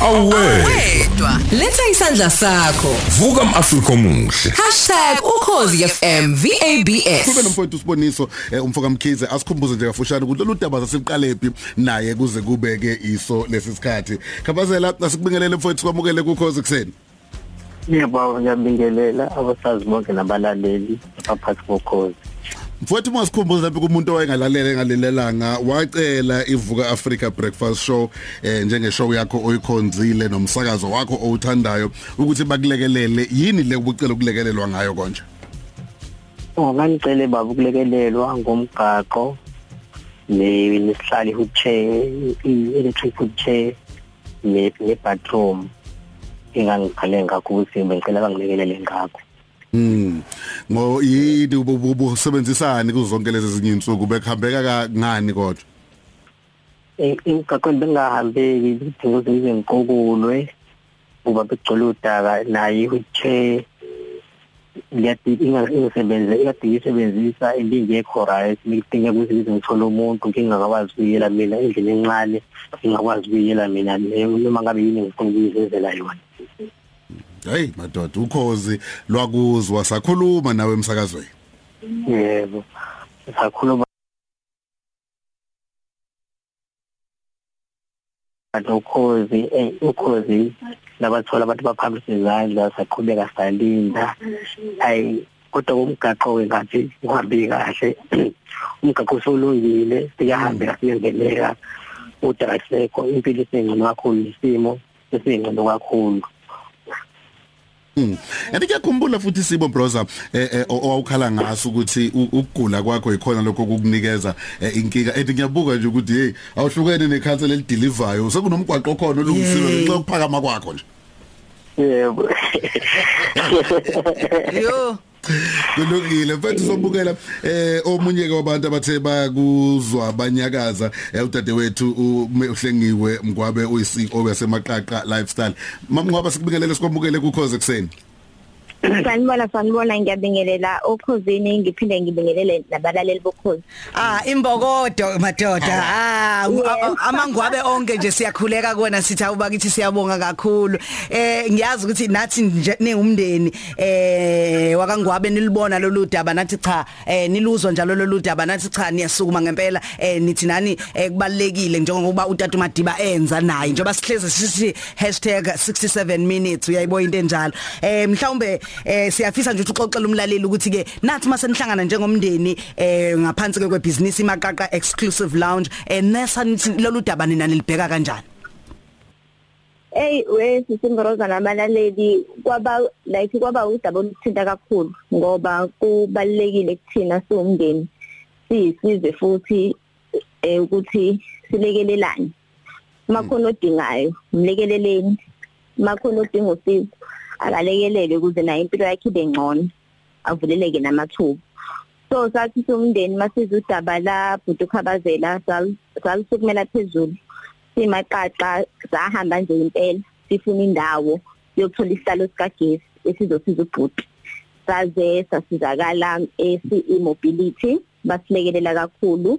awedwa letha isandla sakho. Vuka umAfrika omuhle #ukhozifm Kube VABS nomfowethu Siboniso eh, umfoka Mkhize asikhumbuze nje kafushane ukuthi lolu daba sasiqalephi naye kuze kubeke iso lesisikhathi khabazela asikubingelele mfowethu kwamukele kukhoze kuseni. Yebo ngiyabingelela abasazi bonke nabalaleli abaphathi bokhozi. Mfowethu masikhumbuze lapho kumuntu owayengalalele ngalelelanga wacela ivuka Africa Breakfast Show eh njenge show yakho oyikhonzile nomsakazo wakho owuthandayo ukuthi bakulekelele. Yini le ubucela ukulekelelwa ngayo konje? Oh ngicele baba ukulekelelwa ngomgaqo ne nesihlali wheelchair i-electric wheelchair ne bathroom engangikhale ngakho ukuthi bengicela bangilekelele ngakho. Mm. Ngo yini ubusebenzisani kuzonke lezi zinye insuku bekhambeka ngani kodwa? Eh, Imigaqo bengahambeki ngize ngiqokulwe kuba begcwele udaka naye wheelchair ngiyadinga ingisebenze iyadinga isebenzisa indingekho right ngidinga ukuthi ngize ngithole umuntu ngingakwazi ukuyela mina endlini encane ngingakwazi ukuyela mina noma ngabe yini ngifuna ukuyizenzela yona Hey madoda ukhozi lwakuzwa sakhuluma nawe emsakazweni. yebo sakhuluma. Ukhozi eh ukhozi labathola abantu baphambisa izandla saqhubeka salinda ayi kodwa umgaqo ke ngathi uhambe kahle. Umgaqo usulungile siyahambeka siyengeleka udakasekho impilo isengcono kakhulu isimo esingcono kakhulu. Mm. Yathi kuyakhumbula futhi Sibo brother eh eh, owawukhala ngaso ukuthi ukugula kwakho ikhona lokho kukunikeza eh, inkinga. Ethi ngiyabuka nje ukuthi hey awuhlukene nekhansela elidelivayo sekunomgwaqo khona olungisiwe ngenxa yokuphakama kwakho nje. yebo. Yo. Kulungile mfethu sobukela eh omunye ke wabantu abathe bakuzwa banyakaza eh, udadewethu uhlengiwe mgwabe uyiCEO yasemaqaqa lifestyle. Mamngwaba sikubingelele sikwamukele kukhoze kuseni. Sanibona sanibona ngiyabingelela okhozini ngiphinde ngibingelele nabalaleli bokhozi. Ah imbokodo madoda. Ah u- a- a- amangwabe onke nje siyakhuleka kuona sithi awubakithi siyabonga kakhulu. Eh ngiyazi ukuthi nathi nje ningumndeni eh wakangwabe nilibona lolu daba nathi cha eh niluzwa njalo lolu daba nathi cha niyasukuma ngempela. Eh nithi nani eh, kubalekile njengoba utata Madiba enza naye njengoba sihleze sithi #67 minutes uyayibo into enjalo. Eh mhlawumbe eh siyafisa nje ukuthi uxoxele umlaleli ukuthi ke nathi mase nihlangana njengomndeni eh ngaphansi kwe business imaqaqa exclusive lounge eh nesa lolu daba nina nilibheka kanjani? Ey wesisimroza nabalaleli kwaba like kwaba udaba oluthinta kakhulu ngoba kubalekile kuthina siwumndeni. Siyisizwe futhi eh ukuthi silekelelane. Makhona odingayo umlekeleleni. Makhona odinga usizo. Akalekelele ukuze naye impilo yakhe ibe ngcono avuleleke namathuba. So sathi somndeni masiza udaba la bhuti ukhabazela salisukumela phezulu simaqaqa sahamba nje impela sifuna indawo yokuthola isihlalo sikagesi esizosiza ubhuti. Saze sasizakala esi-mobility basilekelela kakhulu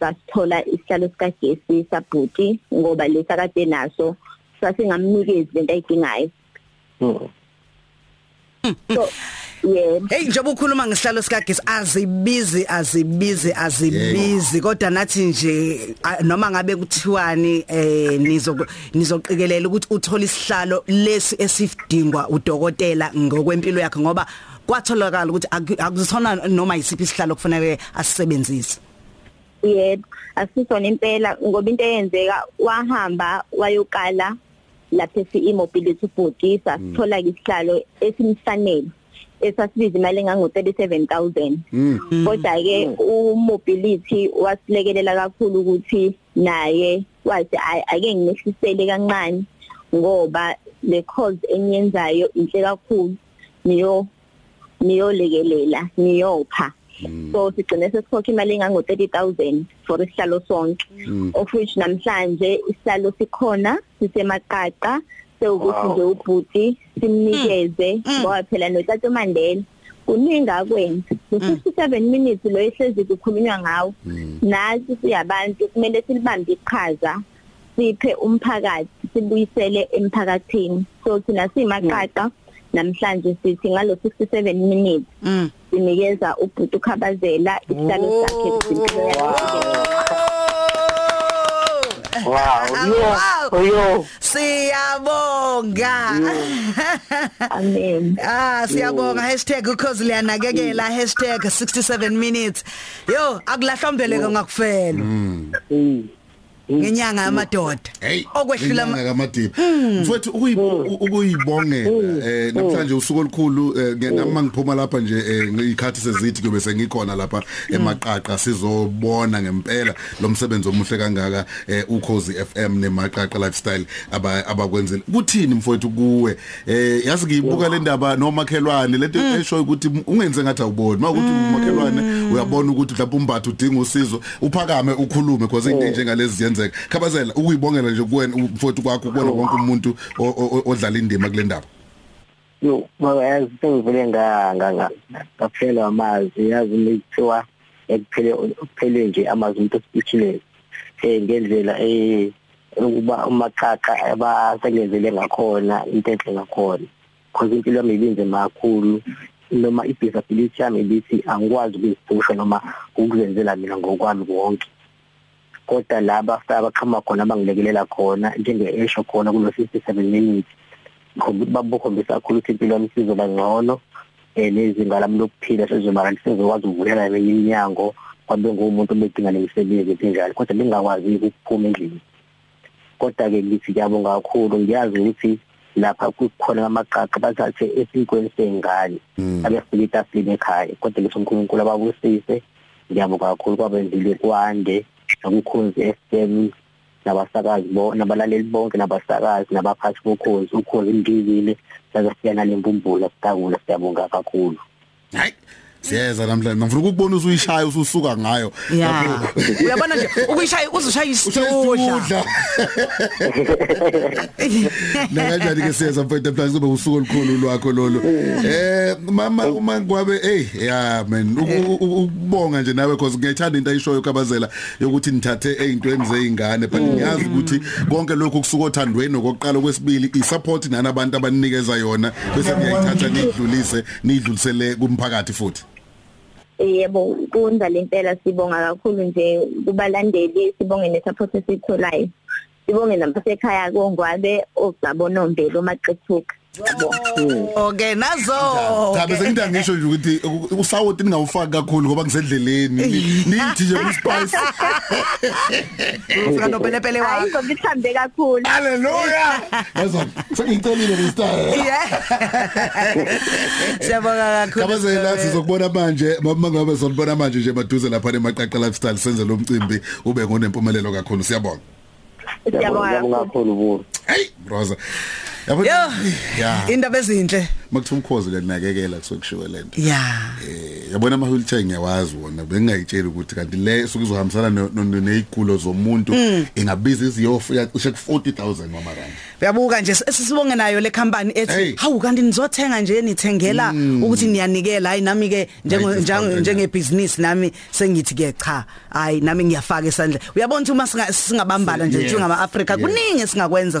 sasithola isihlalo sikagesi sabhuti ngoba lesa kade naso sasingamnikezi lento ayidingayo. So yebo Hey njengoba ukhuluma ngesihlalo sikagesi azibizi azibizi azibizi. Kodwa nathi nje noma ngabe kuthiwani eh nizo nizoqikelela ukuthi uthola isihlalo lesi esidingwa udokotela ngokwempilo yakhe ngoba kwatholakala ukuthi aku- akuzona noma isiphi isihlalo kufanele asisebenzise. Yebo asisona impela ngoba into eyenzeka wahamba wayokala lapha esi-mobility body sasithola isihlalo esimfanele esasibiza imali engango 37000 kodwa ke umobility wasilekelela kakhulu ukuthi naye wathi "Ay- ake nginehlisele kancane ngoba le cause eniyenzayo inhle kakhulu niyo niyolekelela niyopha. So sigcine sesikhokha imali engango 30000 for isihlalo sonke. Of which namhlanje isihlalo sikhona sisemaqaqa sewukuthi nje ubhuti simnikeze ngoba phela notata Mandela kuningi akwenza. Ngo-57 minutes lo ehlezi kukhulunywa ngawo. Nathi siyabantu kumele silibambe iqhaza siphe umphakathi sibuyisele emphakathini. So thina simaqaqa namhlanje sithi ngalo 67 minutes. Mm. Sinikeza ubhuti ukhabazela isihlalo sakhe impilo yakhe wow. Wow. yo yo. Siyabonga. amen. Ah siyabonga. Hashtag ukhozi liyanakekela. Hashtag #67 minutes. Yo akulahlambeleke ngakufela. Ngenyanga yamadoda. Hey, Okwehlula ama- inyanga kaMadiba. Mfowethu ukuyi- u- ukuyibongela eh namhlanje usuku olukhulu eh, nge- nami mangiphuma lapha nje eh, ngikhathi sezithi kube sengikhona lapha emaqaqa sizobona ngempela lo msebenzi omuhle kangaka eh, ukhozi FM nemaqaqa lifestyle aba abakwenzile. Kuthini mfowethu kuwe? Eh yazi ngiyibuka le ndaba nomakhelwane lento esho ukuthi ungenze ngathi awuboni. Mawukuthi umakhelwane uyabona ukuthi mhlawumbe umbathu udinga usizo uphakame ukhulume because into njengalezi ziyenzeka. Khabazela ukuyibongela nje kuwena mfowethu kwakho kubona wonke umuntu o- o- odlala indima kule ndaba. yo baba yazi sengivele nga nga- nga- ngaphelwa amazwi yazi mithiwa ekuphele ukuphele nje amazwi umuntu speechless eh ngendlela eh ukuba umaqaqa abasengenzele ngakhona into enhle ngakhona because impilo yami ibinzima kakhulu noma i-disability yami ibithi angikwazi ukuzipusha noma ukuzenzela mina ngokwami konke kodwa laba abaqhama khona abangilekelela khona njenge-esho khona kulo 57 minutes. Babukhombisa kakhulu ukuthi impilo yami sizoba ngcono um nezinga lami lokuphila sezoba sezokwazi ukuvulela eminye iminyango kwabe ngumuntu obedinga nemisebenzi enjalo kodwa bengingakwazi ukuphuma endlini. Kodwa-ke ngithi ngiyabonga kakhulu ngiyazi ukuthi lapha kukhona amaqaqa bathathe esinkweni sey'ngane abefika itafuleni ekhaya kodwa leso unkulunkulu ababusise ngiyabonga kakhulu kwabenzile kwande nakukhonzi FM nabasakazi bo nabalaleli bonke nabasakazi nabaphathi bokhozi ukhozi indizile sazafika nalembumbula sitakula siyabonga kakhulu. Hayi siyeza namhlanje ngifuna ukubona usuyishaya ususuka ngayo. Uyabona nje ukuyishaya uzushaya isitudla. Ushayisudla. Nakanjani ke siyeza mfethu mhlanje kube usuku olukhulu lwakho lolo. Eh mama uma kwabe hey yeah man uku- ukubonga nje nawe because ngiyayithanda into ayishoyo kabazela yokuthi nithathe ezintweni zeingane but ngiyazi ukuthi konke lokho kusuka othandweni nokuqala kwesibili isupport nana abantu abanikeza yona bese ngiyayithatha nidlulise nidlulisele kumphakathi futhi. Yebo kunjalo impela sibonga kakhulu nje kubalandeli sibonge nesupport esitholayo sibonge nabasekhaya kongwabe ogcabonombele omaqethuka Okay nazo. Cha bese ngithi angisho nje ukuthi usawoti ningawufaki kakhulu ngoba ngisendleleni nithi nje umspice Ufika nopelepele hayi wakho. ngoba ithambe kakhulu. Hallelujah. Yezwa sengicelile ngesitaya Yeah. Siyabonga kakhulu. Kabazela sizokubona manje mama ngabe sonibona manje nje maduze lapha emaqaqa lifestyle senze lo mcimbi ube ngonempumelelo kakhulu. Siyabonga. Siyabonga Ngiyabonga kakhulu. kakhulu bulo Hey brother Yabo Yo. yeah Indaba ezinhle. makuthiwa umkhozi kuyanakekela kusokushiwe lento Yeah. eh yabona ama wheelchair ngiyawazi wona bengingayitshela ukuthi kanti le sokuzohambisana no- no- nezigulo zomuntu ingabiza iziyofika cishe ku 40000 wamarandi Uyabuka nje sisibonge nayo le company Hey. ethi hawu kanti nizothenga nje nithengela ukuthi niyanikela hayi nami ke Right, njenge discount, njenge business nami sengithi ke cha hayi nami ngiyafaka esandla uyabona ukuthi uma singa- singabambala nje Yes. njengama Africa Yes. kuningi singakwenza